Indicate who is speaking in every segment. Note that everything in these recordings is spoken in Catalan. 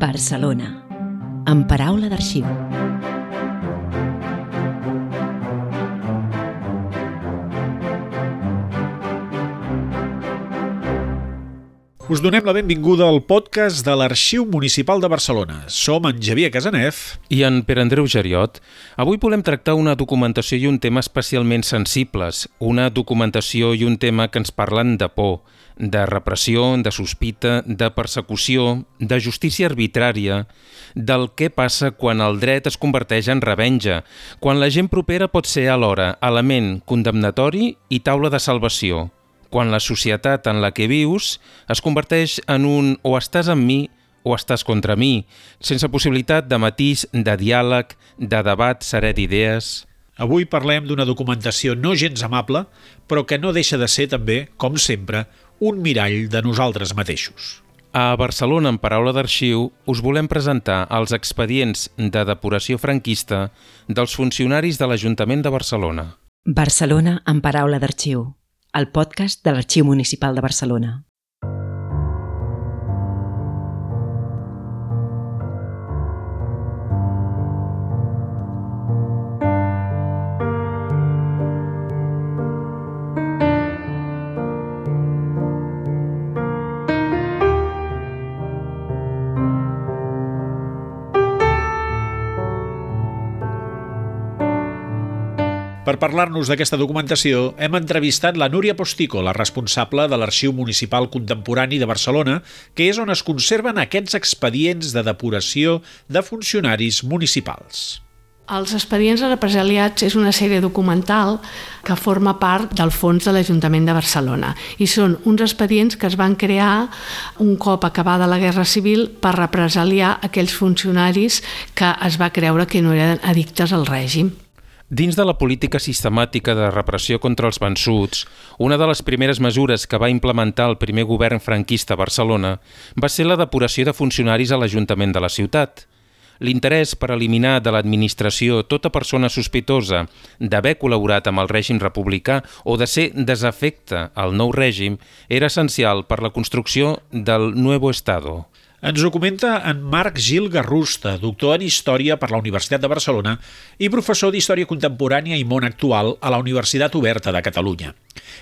Speaker 1: Barcelona, en paraula d'arxiu.
Speaker 2: Us donem la benvinguda al podcast de l'Arxiu Municipal de Barcelona. Som en Javier Casanef
Speaker 3: i en Pere Andreu Geriot. Avui volem tractar una documentació i un tema especialment sensibles, una documentació i un tema que ens parlen de por, de repressió, de sospita, de persecució, de justícia arbitrària, del què passa quan el dret es converteix en revenja, quan la gent propera pot ser alhora element condemnatori i taula de salvació, quan la societat en la que vius es converteix en un o estàs amb mi o estàs contra mi, sense possibilitat de matís, de diàleg, de debat serè d'idees.
Speaker 2: Avui parlem d'una documentació no gens amable, però que no deixa de ser també, com sempre, un mirall de nosaltres mateixos.
Speaker 3: A Barcelona, en paraula d'arxiu, us volem presentar els expedients de depuració franquista dels funcionaris de l'Ajuntament de Barcelona.
Speaker 1: Barcelona, en paraula d'arxiu el podcast de l'Arxiu Municipal de Barcelona.
Speaker 2: Per parlar-nos d'aquesta documentació, hem entrevistat la Núria Postico, la responsable de l'Arxiu Municipal Contemporani de Barcelona, que és on es conserven aquests expedients de depuració de funcionaris municipals.
Speaker 4: Els expedients represaliats és una sèrie documental que forma part del fons de l'Ajuntament de Barcelona i són uns expedients que es van crear un cop acabada la Guerra Civil per represaliar aquells funcionaris que es va creure que no eren addictes al règim.
Speaker 3: Dins de la política sistemàtica de repressió contra els vençuts, una de les primeres mesures que va implementar el primer govern franquista a Barcelona va ser la depuració de funcionaris a l'Ajuntament de la ciutat. L'interès per eliminar de l'administració tota persona sospitosa d'haver col·laborat amb el règim republicà o de ser desafecte al nou règim era essencial per la construcció del Nuevo Estado.
Speaker 2: Ens ho comenta en Marc Gil Garrusta, doctor en Història per la Universitat de Barcelona i professor d'Història Contemporània i Món Actual a la Universitat Oberta de Catalunya.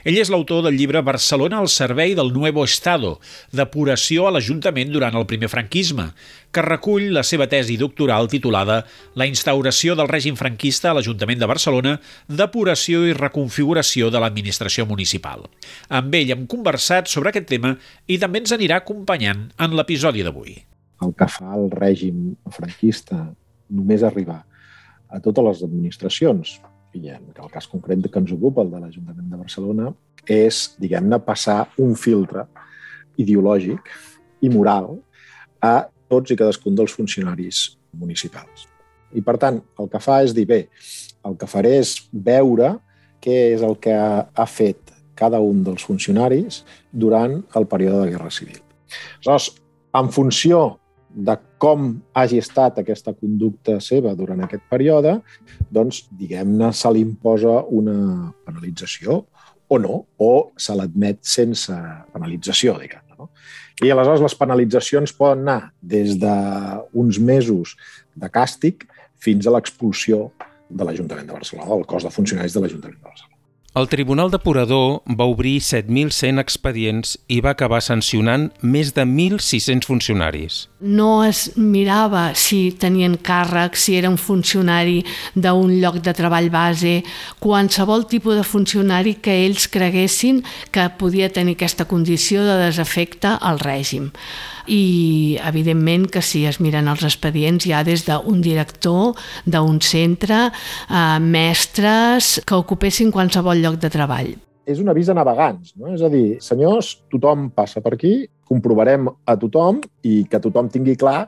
Speaker 2: Ell és l'autor del llibre Barcelona al servei del Nuevo Estado, depuració a l'Ajuntament durant el primer franquisme, que recull la seva tesi doctoral titulada La instauració del règim franquista a l'Ajuntament de Barcelona, depuració i reconfiguració de l'administració municipal. Amb ell hem conversat sobre aquest tema i també ens anirà acompanyant en l'episodi d'avui.
Speaker 5: El que fa el règim franquista només arribar a totes les administracions, i en el cas concret que ens ocupa, el de l'Ajuntament de Barcelona, és, diguem-ne, passar un filtre ideològic i moral a tots i cadascun dels funcionaris municipals. I, per tant, el que fa és dir, bé, el que faré és veure què és el que ha fet cada un dels funcionaris durant el període de Guerra Civil. Aleshores, en funció de com hagi estat aquesta conducta seva durant aquest període, doncs, diguem-ne, se li imposa una penalització o no, o se l'admet sense penalització, diguem-ne. No? I aleshores les penalitzacions poden anar des d'uns mesos de càstig fins a l'expulsió de l'Ajuntament de Barcelona, del cos de funcionaris de l'Ajuntament de Barcelona.
Speaker 3: El Tribunal Depurador va obrir 7.100 expedients i va acabar sancionant més de 1.600 funcionaris.
Speaker 4: No es mirava si tenien càrrec, si era un funcionari d'un lloc de treball base, qualsevol tipus de funcionari que ells creguessin que podia tenir aquesta condició de desafecte al règim i evidentment que si es miren els expedients hi ha des d'un director d'un centre, eh, mestres que ocupessin qualsevol lloc de treball.
Speaker 5: És un avís a navegants, no? és a dir, senyors, tothom passa per aquí, comprovarem a tothom i que tothom tingui clar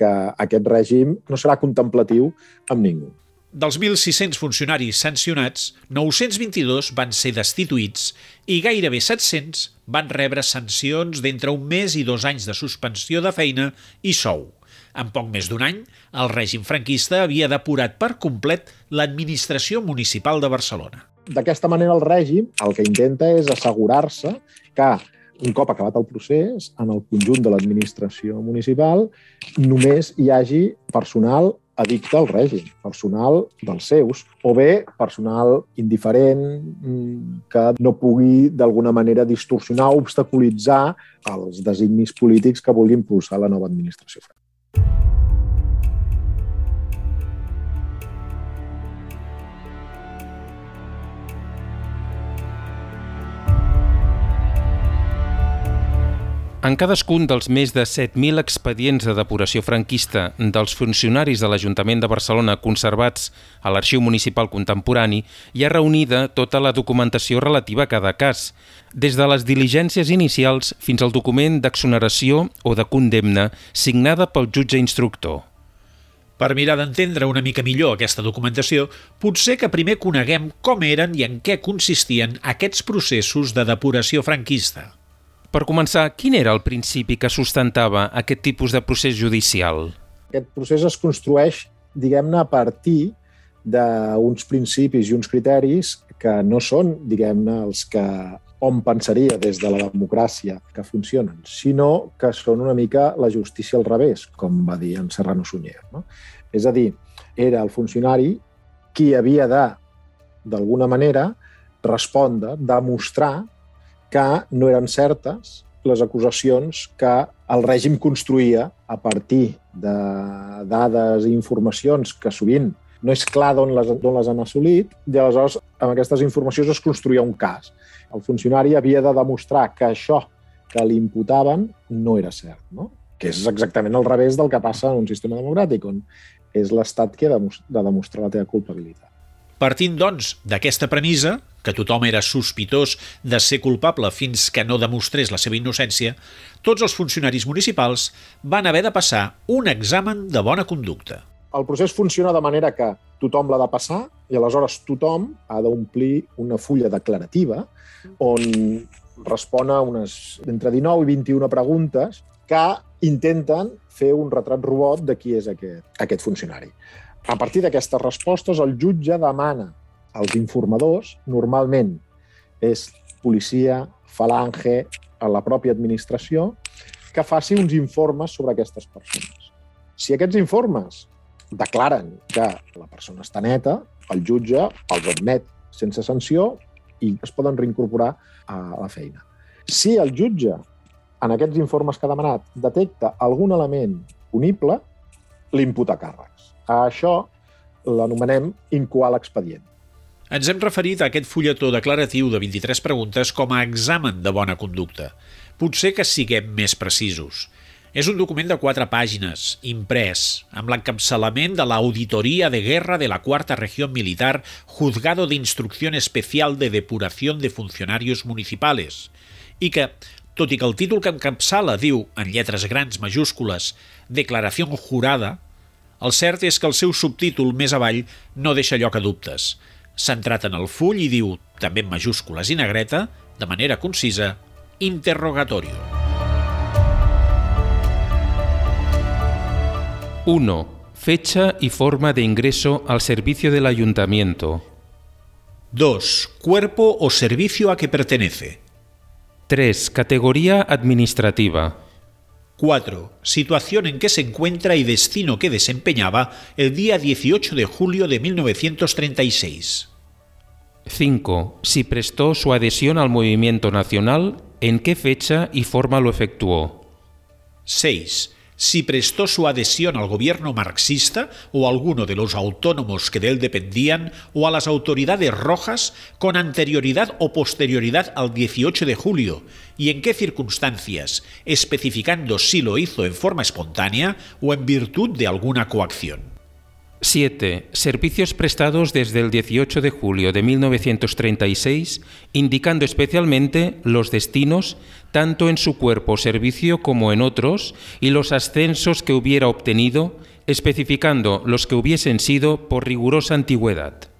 Speaker 5: que aquest règim no serà contemplatiu amb ningú.
Speaker 2: Dels 1.600 funcionaris sancionats, 922 van ser destituïts i gairebé 700 van rebre sancions d'entre un mes i dos anys de suspensió de feina i sou. En poc més d'un any, el règim franquista havia depurat per complet l'administració municipal de Barcelona.
Speaker 5: D'aquesta manera, el règim el que intenta és assegurar-se que un cop acabat el procés, en el conjunt de l'administració municipal només hi hagi personal addicte al règim, personal dels seus, o bé personal indiferent mm, que no pugui d'alguna manera distorsionar o obstaculitzar els designis polítics que vulgui impulsar la nova administració.
Speaker 3: En cadascun dels més de 7.000 expedients de depuració franquista dels funcionaris de l'Ajuntament de Barcelona conservats a l'Arxiu Municipal Contemporani hi ha reunida tota la documentació relativa a cada cas, des de les diligències inicials fins al document d'exoneració o de condemna signada pel jutge instructor.
Speaker 2: Per mirar d'entendre una mica millor aquesta documentació, potser que primer coneguem com eren i en què consistien aquests processos de depuració franquista.
Speaker 3: Per començar, quin era el principi que sustentava aquest tipus de procés judicial?
Speaker 5: Aquest procés es construeix, diguem-ne, a partir d'uns principis i uns criteris que no són, diguem-ne, els que on pensaria des de la democràcia que funcionen, sinó que són una mica la justícia al revés, com va dir en Serrano Sunyer. No? És a dir, era el funcionari qui havia de, d'alguna manera, respondre, demostrar que no eren certes les acusacions que el règim construïa a partir de dades i informacions que sovint no és clar d'on les, les han assolit, i aleshores amb aquestes informacions es construïa un cas. El funcionari havia de demostrar que això que li imputaven no era cert, no? que és exactament al revés del que passa en un sistema democràtic, on és l'Estat qui ha de demostrar la teva culpabilitat.
Speaker 2: Partint, doncs, d'aquesta premissa, que tothom era sospitós de ser culpable fins que no demostrés la seva innocència, tots els funcionaris municipals van haver de passar un examen de bona conducta.
Speaker 5: El procés funciona de manera que tothom l'ha de passar i aleshores tothom ha d'omplir una fulla declarativa on respon a unes entre 19 i 21 preguntes que intenten fer un retrat robot de qui és aquest, aquest funcionari. A partir d'aquestes respostes, el jutge demana als informadors, normalment és policia, falange, a la pròpia administració, que faci uns informes sobre aquestes persones. Si aquests informes declaren que la persona està neta, el jutge els admet sense sanció i es poden reincorporar a la feina. Si el jutge, en aquests informes que ha demanat, detecta algun element punible, l'imputa càrrecs. A això l'anomenem incoar l'expedient.
Speaker 2: Ens hem referit a aquest fulletó declaratiu de 23 preguntes com a examen de bona conducta. Potser que siguem més precisos. És un document de quatre pàgines, imprès, amb l'encapçalament de l'Auditoria de Guerra de la Cuarta Región Militar Juzgado de Instrucción Especial de Depuración de Funcionarios Municipales, i que, tot i que el títol que encapçala diu, en lletres grans majúscules, Declaració jurada, el cert és que el seu subtítol més avall no deixa lloc a dubtes – centrat en el full i diu, també en majúscules i negreta, de manera concisa, interrogatorio.
Speaker 3: 1. Fecha y forma de ingreso al servicio del ayuntamiento.
Speaker 2: 2. Cuerpo o servicio a que pertenece.
Speaker 3: 3. Categoría administrativa.
Speaker 2: 4. Situación en que se encuentra y destino que desempeñaba el día 18 de julio de 1936.
Speaker 3: 5. Si prestó su adhesión al movimiento nacional, en qué fecha y forma lo efectuó.
Speaker 2: 6 si prestó su adhesión al gobierno marxista o a alguno de los autónomos que de él dependían o a las autoridades rojas con anterioridad o posterioridad al 18 de julio y en qué circunstancias, especificando si lo hizo en forma espontánea o en virtud de alguna coacción.
Speaker 3: 7. Servicios prestados desde el 18 de julio de 1936, indicando especialmente los destinos, tanto en su cuerpo servicio como en otros, y los ascensos que hubiera obtenido, especificando los que hubiesen sido por rigurosa antigüedad.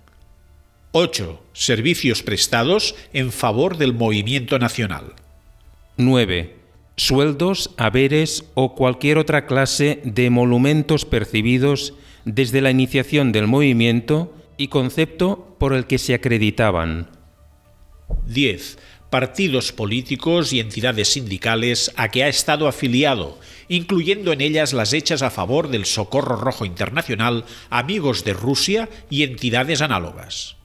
Speaker 2: 8. Servicios prestados en favor del movimiento nacional.
Speaker 3: 9. Sueldos, haberes o cualquier otra clase de monumentos percibidos desde la iniciación del movimiento y concepto por el que se acreditaban.
Speaker 2: 10. partidos políticos y entidades sindicales a que ha estado afiliado, incluyendo en ellas las hechas a favor del Socorro Rojo Internacional, Amigos de Rusia y entidades análogas.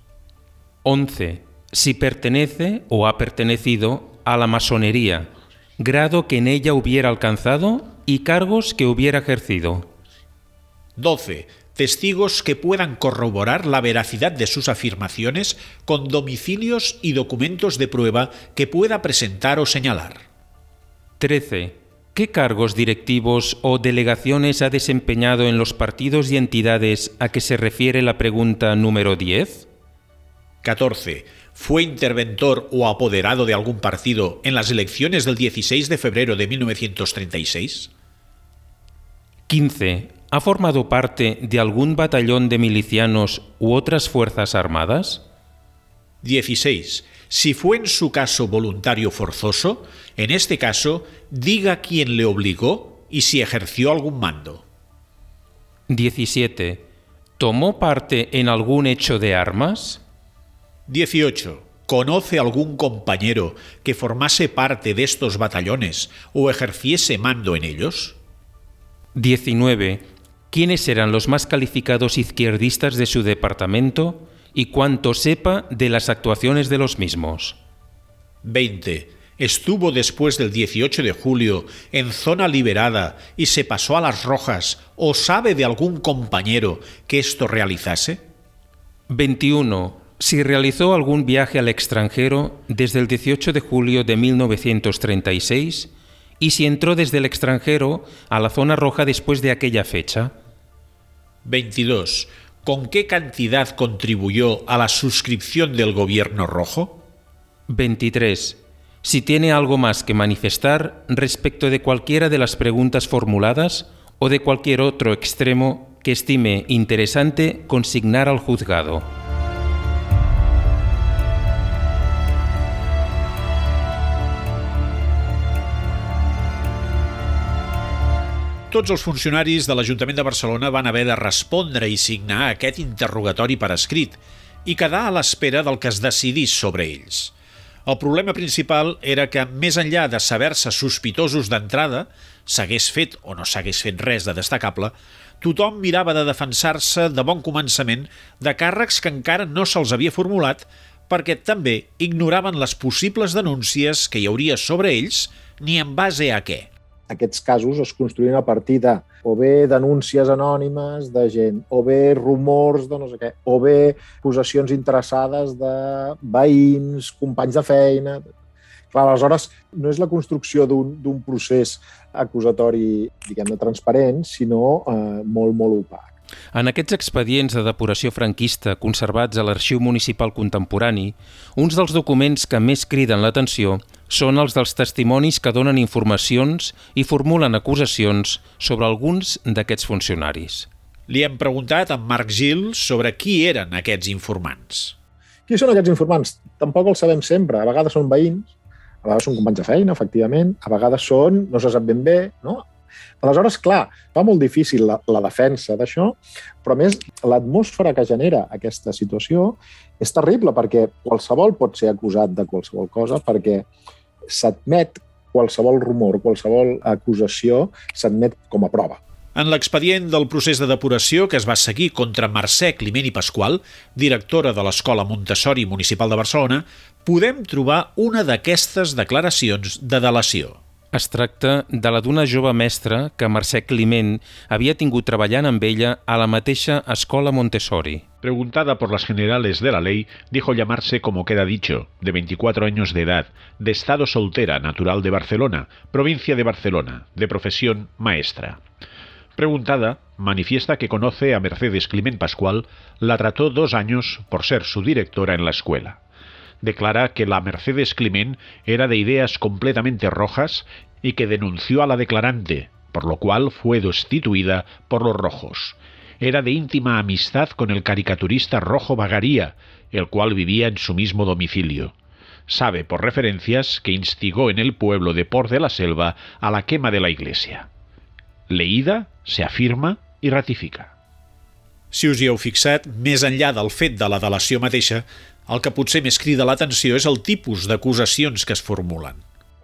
Speaker 3: 11. Si pertenece o ha pertenecido a la masonería, grado que en ella hubiera alcanzado y cargos que hubiera ejercido.
Speaker 2: 12. Testigos que puedan corroborar la veracidad de sus afirmaciones con domicilios y documentos de prueba que pueda presentar o señalar.
Speaker 3: 13. ¿Qué cargos directivos o delegaciones ha desempeñado en los partidos y entidades a que se refiere la pregunta número 10?
Speaker 2: 14. ¿Fue interventor o apoderado de algún partido en las elecciones del 16 de febrero de 1936?
Speaker 3: 15. ¿Ha formado parte de algún batallón de milicianos u otras fuerzas armadas?
Speaker 2: 16. Si fue en su caso voluntario forzoso, en este caso, diga quién le obligó y si ejerció algún mando.
Speaker 3: 17. ¿Tomó parte en algún hecho de armas?
Speaker 2: 18. ¿Conoce algún compañero que formase parte de estos batallones o ejerciese mando en ellos?
Speaker 3: 19. ¿Quiénes eran los más calificados izquierdistas de su departamento y cuánto sepa de las actuaciones de los mismos?
Speaker 2: 20. Estuvo después del 18 de julio en zona liberada y se pasó a las rojas o sabe de algún compañero que esto realizase?
Speaker 3: 21. Si realizó algún viaje al extranjero desde el 18 de julio de 1936 y si entró desde el extranjero a la zona roja después de aquella fecha.
Speaker 2: 22. ¿Con qué cantidad contribuyó a la suscripción del Gobierno rojo?
Speaker 3: 23. Si tiene algo más que manifestar respecto de cualquiera de las preguntas formuladas o de cualquier otro extremo que estime interesante consignar al juzgado.
Speaker 2: Tots els funcionaris de l'Ajuntament de Barcelona van haver de respondre i signar aquest interrogatori per escrit i quedar a l'espera del que es decidís sobre ells. El problema principal era que, més enllà de saber-se sospitosos d'entrada, s'hagués fet o no s'hagués fet res de destacable, tothom mirava de defensar-se de bon començament de càrrecs que encara no se'ls havia formulat perquè també ignoraven les possibles denúncies que hi hauria sobre ells ni en base a què
Speaker 5: aquests casos es construïen a partir de o bé denúncies anònimes de gent, o bé rumors de no sé què, o bé possessions interessades de veïns, companys de feina... Clar, aleshores, no és la construcció d'un procés acusatori, diguem de transparent, sinó eh, molt, molt opac.
Speaker 3: En aquests expedients de depuració franquista conservats a l'Arxiu Municipal Contemporani, uns dels documents que més criden l'atenció són els dels testimonis que donen informacions i formulen acusacions sobre alguns d'aquests funcionaris.
Speaker 2: Li hem preguntat a Marc Gil sobre qui eren aquests informants.
Speaker 5: Qui són aquests informants? Tampoc els sabem sempre. A vegades són veïns, a vegades són companys de feina, efectivament, a vegades són, no se sap ben bé, no? Aleshores, clar, fa molt difícil la, la defensa d'això, però més l'atmosfera que genera aquesta situació és terrible perquè qualsevol pot ser acusat de qualsevol cosa perquè s'admet qualsevol rumor, qualsevol acusació s'admet com a prova.
Speaker 2: En l'expedient del procés de depuració que es va seguir contra Mercè Climent i Pasqual, directora de l'Escola Montessori Municipal de Barcelona, podem trobar una d'aquestes declaracions de delació.
Speaker 3: Es tracta de la d'una jove mestra que Mercè Climent havia tingut treballant amb ella a la mateixa escola Montessori.
Speaker 2: Preguntada por las generales de la ley, dijo llamarse como queda dicho, de 24 años de edad, de estado soltera, natural de Barcelona, provincia de Barcelona, de profesión maestra. Preguntada, manifiesta que conoce a Mercedes Climent Pascual, la trató dos años por ser su directora en la escuela declara que la Mercedes Climent era de ideas completamente rojas y que denunció a la declarante, por lo cual fue destituida por los rojos. Era de íntima amistad con el caricaturista Rojo Bagaría, el cual vivía en su mismo domicilio. Sabe por referencias que instigó en el pueblo de Port de la Selva a la quema de la iglesia. Leïda, se afirma i ratifica. Si us fixat, més enllà del fet de la mateixa, El que potser més crida l'atenció és el tipus d'acusacions que es formulen.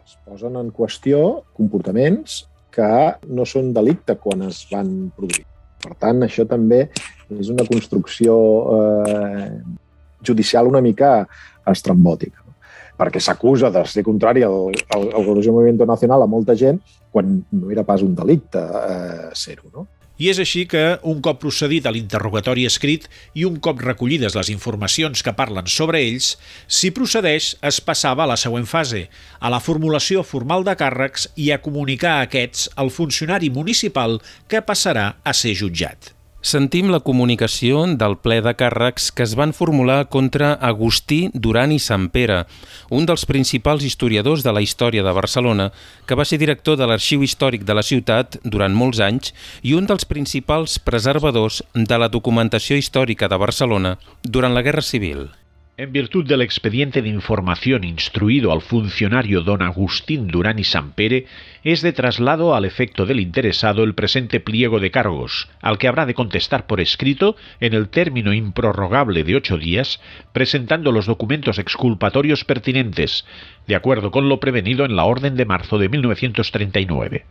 Speaker 5: Es posen en qüestió comportaments que no són delicte quan es van produir. Per tant, això també és una construcció eh, judicial una mica estrambòtica perquè s'acusa de ser contrari al, al, al Movimiento Nacional a molta gent quan no era pas un delicte eh, ser-ho. No?
Speaker 2: I és així que, un cop procedit a l'interrogatori escrit i un cop recollides les informacions que parlen sobre ells, si procedeix, es passava a la següent fase, a la formulació formal de càrrecs i a comunicar a aquests al funcionari municipal que passarà a ser jutjat.
Speaker 3: Sentim la comunicació del ple de càrrecs que es van formular contra Agustí Duran i Pere, un dels principals historiadors de la història de Barcelona, que va ser director de l'Arxiu Històric de la ciutat durant molts anys i un dels principals preservadors de la documentació històrica de Barcelona durant la Guerra Civil.
Speaker 2: En virtud del expediente de información instruido al funcionario don Agustín Durán y Sampere, es de traslado al efecto del interesado el presente pliego de cargos, al que habrá de contestar por escrito en el término improrrogable de ocho días, presentando los documentos exculpatorios pertinentes, de acuerdo con lo prevenido en la orden de marzo de 1939.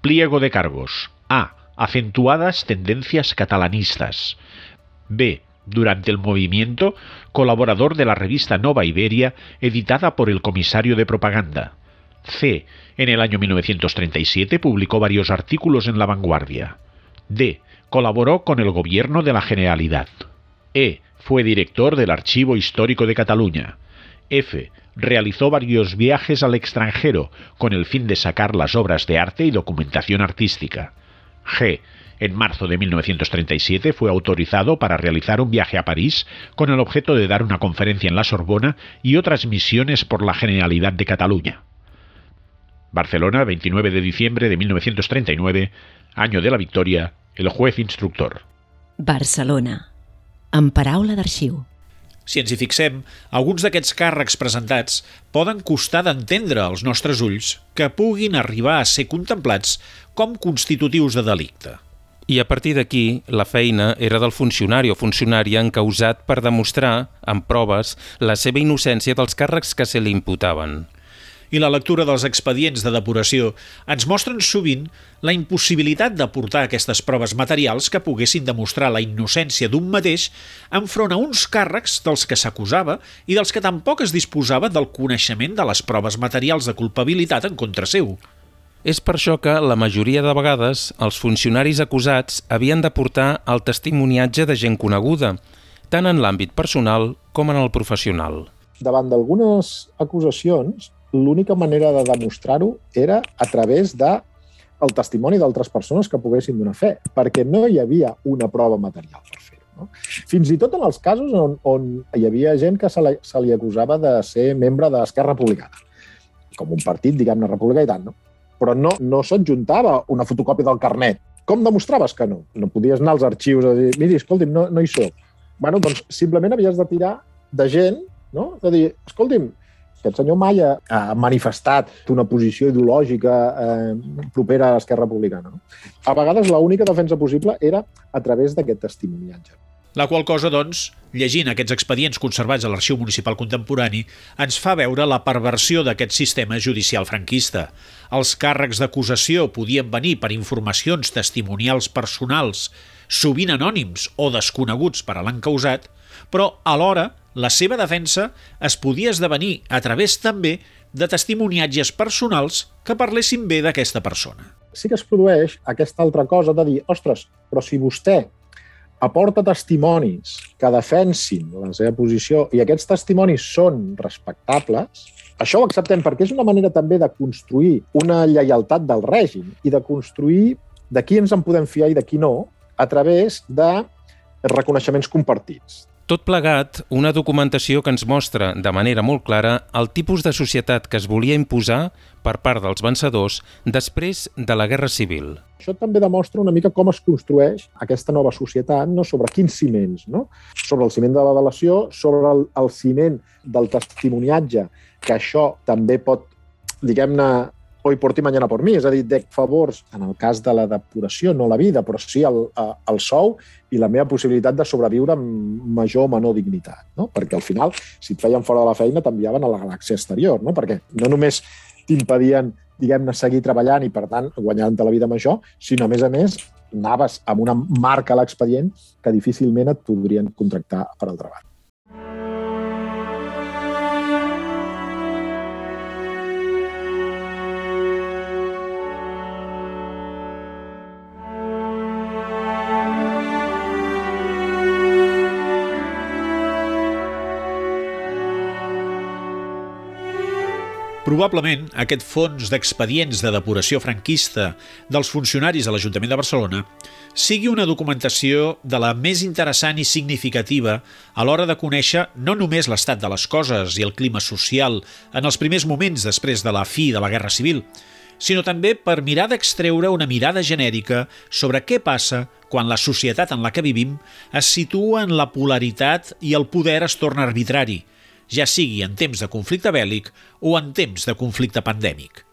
Speaker 2: Pliego de cargos. A. Acentuadas tendencias catalanistas. B durante el movimiento, colaborador de la revista Nova Iberia, editada por el comisario de propaganda. C. En el año 1937 publicó varios artículos en La Vanguardia. D. Colaboró con el gobierno de la Generalidad. E. Fue director del Archivo Histórico de Cataluña. F. Realizó varios viajes al extranjero con el fin de sacar las obras de arte y documentación artística. G en marzo de 1937 fue autorizado para realizar un viaje a París con el objeto de dar una conferencia en la Sorbona y otras misiones por la Generalidad de Cataluña. Barcelona, 29 de diciembre de 1939, año de la victoria, el juez instructor.
Speaker 1: Barcelona, en paraula d'arxiu.
Speaker 2: Si ens hi fixem, alguns d'aquests càrrecs presentats poden costar d'entendre als nostres ulls que puguin arribar a ser contemplats com constitutius de delicte.
Speaker 3: I a partir d'aquí, la feina era del funcionari o funcionària encausat per demostrar, amb proves, la seva innocència dels càrrecs que se li imputaven.
Speaker 2: I la lectura dels expedients de depuració ens mostren sovint la impossibilitat d'aportar aquestes proves materials que poguessin demostrar la innocència d'un mateix enfront a uns càrrecs dels que s'acusava i dels que tampoc es disposava del coneixement de les proves materials de culpabilitat en contra seu.
Speaker 3: És per això que, la majoria de vegades, els funcionaris acusats havien de portar el testimoniatge de gent coneguda, tant en l'àmbit personal com en el professional.
Speaker 5: Davant d'algunes acusacions, l'única manera de demostrar-ho era a través de el testimoni d'altres persones que poguessin donar fe, perquè no hi havia una prova material per fer-ho. No? Fins i tot en els casos on, on hi havia gent que se li, se li acusava de ser membre d'Esquerra Republicana, com un partit, diguem-ne, republicà i tant, no? Però no, no s'adjuntava una fotocòpia del carnet. Com demostraves que no? No podies anar als arxius a dir, miri, escolti'm, no, no hi soc. bueno, doncs simplement havies de tirar de gent, no? de dir, escolti'm, aquest senyor mai ha, ha manifestat una posició ideològica eh, propera a l'Esquerra Republicana. No? A vegades l'única defensa possible era a través d'aquest testimoniatge.
Speaker 2: La qual cosa, doncs, llegint aquests expedients conservats a l'Arxiu Municipal Contemporani, ens fa veure la perversió d'aquest sistema judicial franquista. Els càrrecs d'acusació podien venir per informacions testimonials personals, sovint anònims o desconeguts per a l'encausat, però alhora la seva defensa es podia esdevenir a través també de testimoniatges personals que parlessin bé d'aquesta persona.
Speaker 5: Sí que es produeix aquesta altra cosa de dir, ostres, però si vostè aporta testimonis que defensin la seva posició i aquests testimonis són respectables, això ho acceptem perquè és una manera també de construir una lleialtat del règim i de construir de qui ens en podem fiar i de qui no a través de reconeixements compartits.
Speaker 3: Tot plegat, una documentació que ens mostra de manera molt clara el tipus de societat que es volia imposar per part dels vencedors després de la Guerra Civil.
Speaker 5: Això també demostra una mica com es construeix aquesta nova societat, no? sobre quins ciments, no? sobre el ciment de la delació, sobre el, el ciment del testimoniatge, que això també pot, diguem-ne, hoy por ti, mañana por mi. És a dir, dec favors, en el cas de la depuració, no la vida, però sí el, el sou i la meva possibilitat de sobreviure amb major o menor dignitat. No? Perquè al final, si et feien fora de la feina, t'enviaven a la galàxia exterior, no? perquè no només t'impedien diguem-ne, seguir treballant i, per tant, guanyant-te la vida amb això, sinó, a més a més, anaves amb una marca a l'expedient que difícilment et podrien contractar per al treball.
Speaker 2: Probablement, aquest fons d'expedients de depuració franquista dels funcionaris de l'Ajuntament de Barcelona sigui una documentació de la més interessant i significativa a l'hora de conèixer no només l'estat de les coses i el clima social en els primers moments després de la fi de la Guerra Civil, sinó també per mirar d'extreure una mirada genèrica sobre què passa quan la societat en la que vivim es situa en la polaritat i el poder es torna arbitrari – ja sigui en temps de conflicte bèl·lic o en temps de conflicte pandèmic.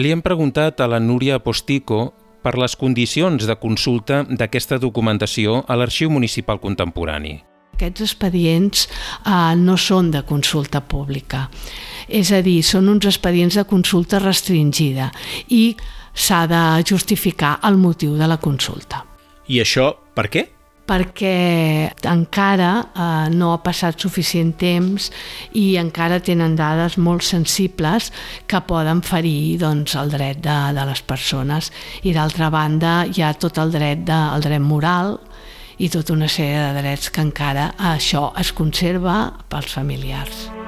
Speaker 3: Li hem preguntat a la Núria Postico per les condicions de consulta d'aquesta documentació a l'Arxiu Municipal Contemporani.
Speaker 4: Aquests expedients eh, no són de consulta pública, és a dir, són uns expedients de consulta restringida i s'ha de justificar el motiu de la consulta.
Speaker 2: I això per què?
Speaker 4: Perquè encara eh, no ha passat suficient temps i encara tenen dades molt sensibles que poden ferir doncs, el dret de, de les persones. I d'altra banda hi ha tot el dret, de, el dret moral i tota una sèrie de drets que encara això es conserva pels familiars.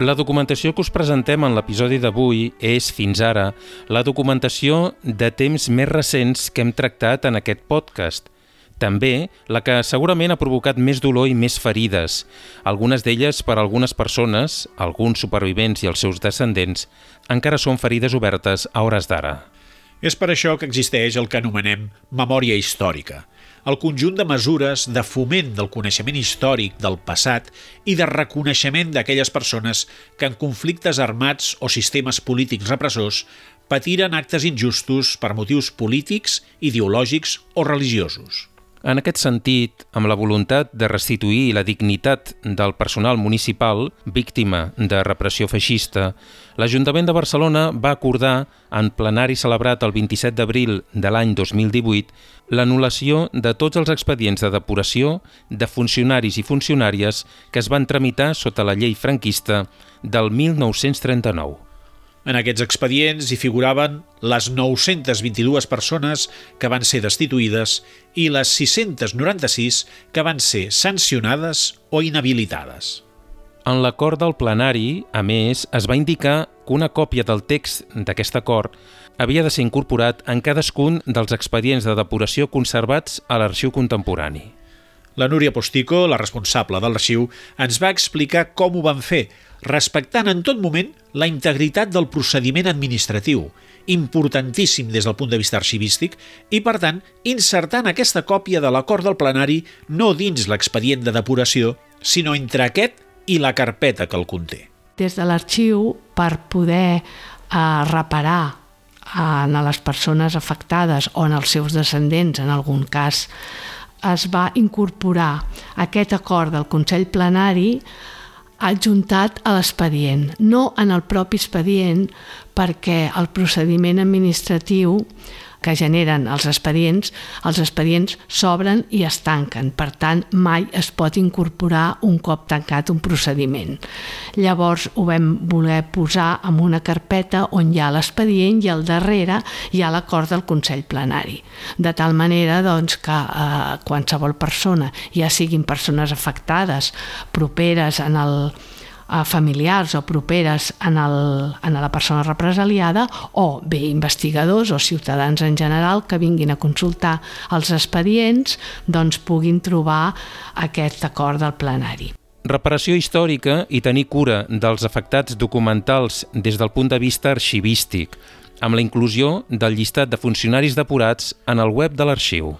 Speaker 3: La documentació que us presentem en l'episodi d'avui és, fins ara, la documentació de temps més recents que hem tractat en aquest podcast. També la que segurament ha provocat més dolor i més ferides, algunes d'elles per a algunes persones, alguns supervivents i els seus descendents, encara són ferides obertes a hores d'ara.
Speaker 2: És per això que existeix el que anomenem memòria històrica – el conjunt de mesures de foment del coneixement històric del passat i de reconeixement d'aquelles persones que en conflictes armats o sistemes polítics repressors patiren actes injustos per motius polítics, ideològics o religiosos.
Speaker 3: En aquest sentit, amb la voluntat de restituir la dignitat del personal municipal víctima de repressió feixista, l'Ajuntament de Barcelona va acordar, en plenari celebrat el 27 d'abril de l'any 2018, l'anul·lació de tots els expedients de depuració de funcionaris i funcionàries que es van tramitar sota la llei franquista del 1939.
Speaker 2: En aquests expedients hi figuraven les 922 persones que van ser destituïdes i les 696 que van ser sancionades o inhabilitades.
Speaker 3: En l'acord del plenari, a més, es va indicar que una còpia del text d'aquest acord havia de ser incorporat en cadascun dels expedients de depuració conservats a l'arxiu contemporani.
Speaker 2: La Núria Postico, la responsable de l'arxiu, ens va explicar com ho van fer, respectant en tot moment la integritat del procediment administratiu, importantíssim des del punt de vista arxivístic, i, per tant, insertant aquesta còpia de l'acord del plenari no dins l'expedient de depuració, sinó entre aquest i la carpeta que el conté.
Speaker 4: Des de l'arxiu, per poder eh, reparar en les persones afectades o en els seus descendents, en algun cas, es va incorporar aquest acord del Consell Plenari adjuntat a l'expedient, no en el propi expedient perquè el procediment administratiu que generen els expedients, els expedients s'obren i es tanquen. Per tant, mai es pot incorporar un cop tancat un procediment. Llavors ho vam voler posar en una carpeta on hi ha l'expedient i al darrere hi ha l'acord del Consell Plenari. De tal manera doncs, que eh, qualsevol persona, ja siguin persones afectades, properes en el, a familiars o properes en, el, en la persona represaliada o bé investigadors o ciutadans en general que vinguin a consultar els expedients doncs puguin trobar aquest acord del plenari.
Speaker 3: Reparació històrica i tenir cura dels afectats documentals des del punt de vista arxivístic, amb la inclusió del llistat de funcionaris depurats en el web de l'arxiu.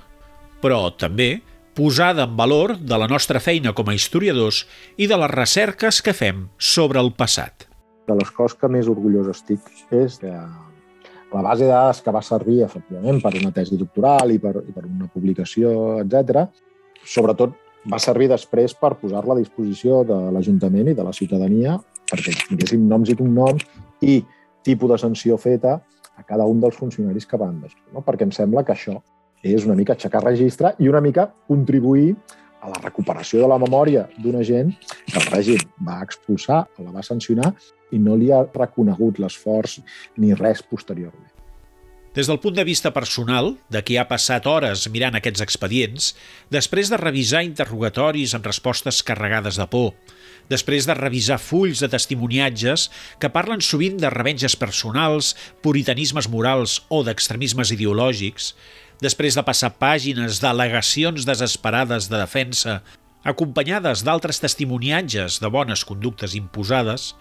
Speaker 2: Però també posada en valor de la nostra feina com a historiadors i de les recerques que fem sobre el passat.
Speaker 5: De les coses que més orgullós estic és que la base de dades que va servir, efectivament, per una tesi doctoral i per, i per una publicació, etc, sobretot va servir després per posar-la a disposició de l'Ajuntament i de la ciutadania perquè tinguéssim noms i cognoms i tipus de sanció feta a cada un dels funcionaris que van deixar. No? Perquè em sembla que això és una mica aixecar registre i una mica contribuir a la recuperació de la memòria d'una gent que el règim va expulsar, la va sancionar i no li ha reconegut l'esforç ni res posteriorment.
Speaker 2: Des del punt de vista personal, de qui ha passat hores mirant aquests expedients, després de revisar interrogatoris amb respostes carregades de por, després de revisar fulls de testimoniatges que parlen sovint de revenges personals, puritanismes morals o d'extremismes ideològics, després de passar pàgines d'al·legacions desesperades de defensa, acompanyades d'altres testimoniatges de bones conductes imposades,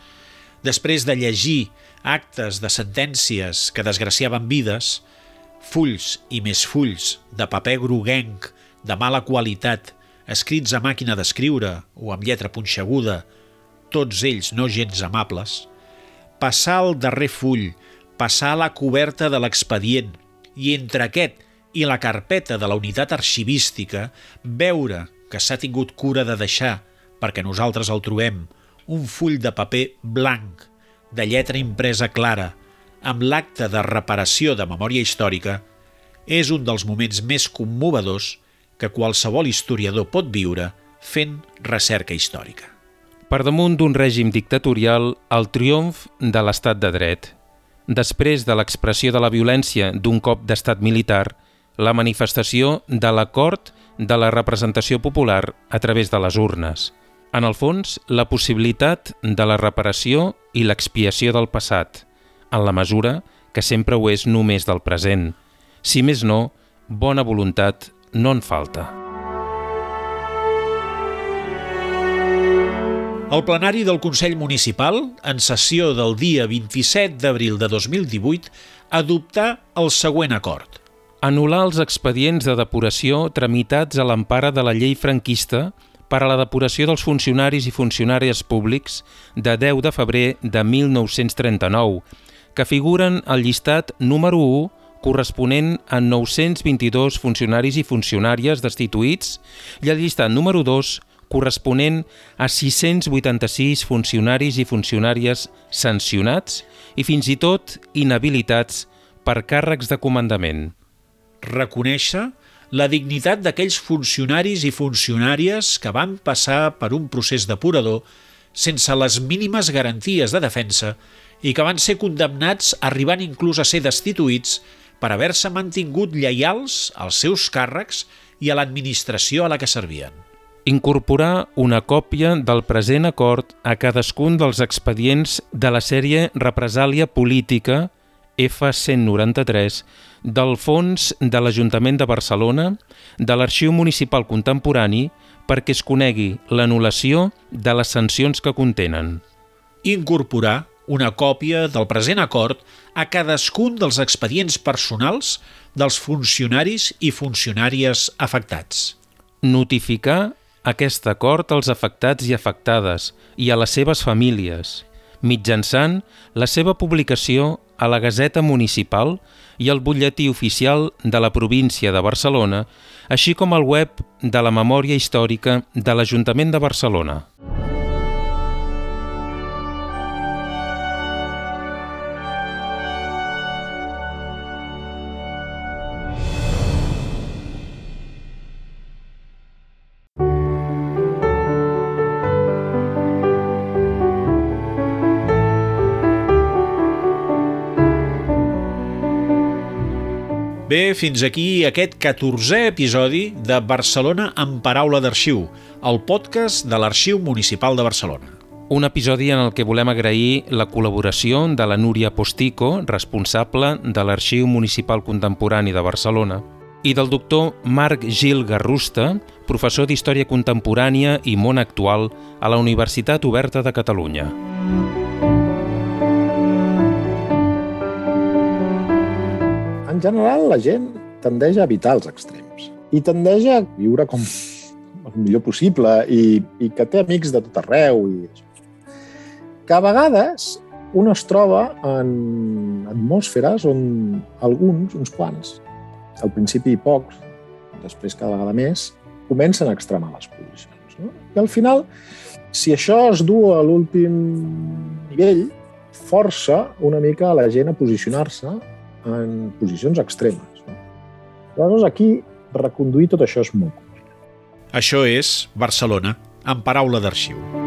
Speaker 2: després de llegir actes de sentències que desgraciaven vides, fulls i més fulls de paper groguenc de mala qualitat escrits a màquina d'escriure o amb lletra punxeguda, tots ells no gens amables, passar al darrer full, passar a la coberta de l'expedient i entre aquest i la carpeta de la unitat arxivística veure que s'ha tingut cura de deixar, perquè nosaltres el trobem, un full de paper blanc, de lletra impresa clara, amb l'acte de reparació de memòria històrica, és un dels moments més commovedors que qualsevol historiador pot viure fent recerca històrica.
Speaker 3: Per damunt d'un règim dictatorial, el triomf de l'estat de dret. Després de l'expressió de la violència d'un cop d'estat militar, la manifestació de l'acord de la representació popular a través de les urnes. En el fons, la possibilitat de la reparació i l'expiació del passat, en la mesura que sempre ho és només del present. Si més no, bona voluntat no en falta.
Speaker 2: El plenari del Consell Municipal, en sessió del dia 27 d'abril de 2018, adoptà el següent acord.
Speaker 3: Anul·lar els expedients de depuració tramitats a l'empara de la llei franquista per a la depuració dels funcionaris i funcionàries públics de 10 de febrer de 1939, que figuren al llistat número 1 corresponent a 922 funcionaris i funcionàries destituïts i el llistat número 2 corresponent a 686 funcionaris i funcionàries sancionats i fins i tot inhabilitats per càrrecs de comandament.
Speaker 2: Reconèixer la dignitat d'aquells funcionaris i funcionàries que van passar per un procés depurador sense les mínimes garanties de defensa i que van ser condemnats arribant inclús a ser destituïts per haver-se mantingut lleials als seus càrrecs i a l'administració a la que servien.
Speaker 3: Incorporar una còpia del present acord a cadascun dels expedients de la sèrie Represàlia Política F193 del Fons de l'Ajuntament de Barcelona, de l'Arxiu Municipal Contemporani, perquè es conegui l'anul·lació de les sancions que contenen.
Speaker 2: Incorporar una còpia del present acord a cadascun dels expedients personals dels funcionaris i funcionàries afectats.
Speaker 3: Notificar aquest acord als afectats i afectades i a les seves famílies, mitjançant la seva publicació a la Gazeta Municipal i al butlletí oficial de la província de Barcelona, així com al web de la Memòria Històrica de l'Ajuntament de Barcelona.
Speaker 2: Bé, fins aquí aquest 14è episodi de Barcelona en paraula d'arxiu, el podcast de l'Arxiu Municipal de Barcelona.
Speaker 3: Un episodi en el que volem agrair la col·laboració de la Núria Postico, responsable de l'Arxiu Municipal Contemporani de Barcelona, i del doctor Marc Gil Garrusta, professor d'Història Contemporània i Món Actual a la Universitat Oberta de Catalunya.
Speaker 5: En general, la gent tendeix a evitar els extrems. i tendeix a viure com el millor possible i, i que té amics de tot arreu. I que a vegades un es troba en atmosferes on alguns, uns quants, al principi pocs, després cada vegada més, comencen a extremar les posicions. No? I al final, si això es du a l'últim nivell, força una mica la gent a posicionar-se en posicions extremes. No? Aleshores, aquí, reconduir tot això és molt complicat.
Speaker 2: Això és Barcelona, en paraula d'arxiu.